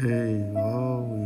哎，哦，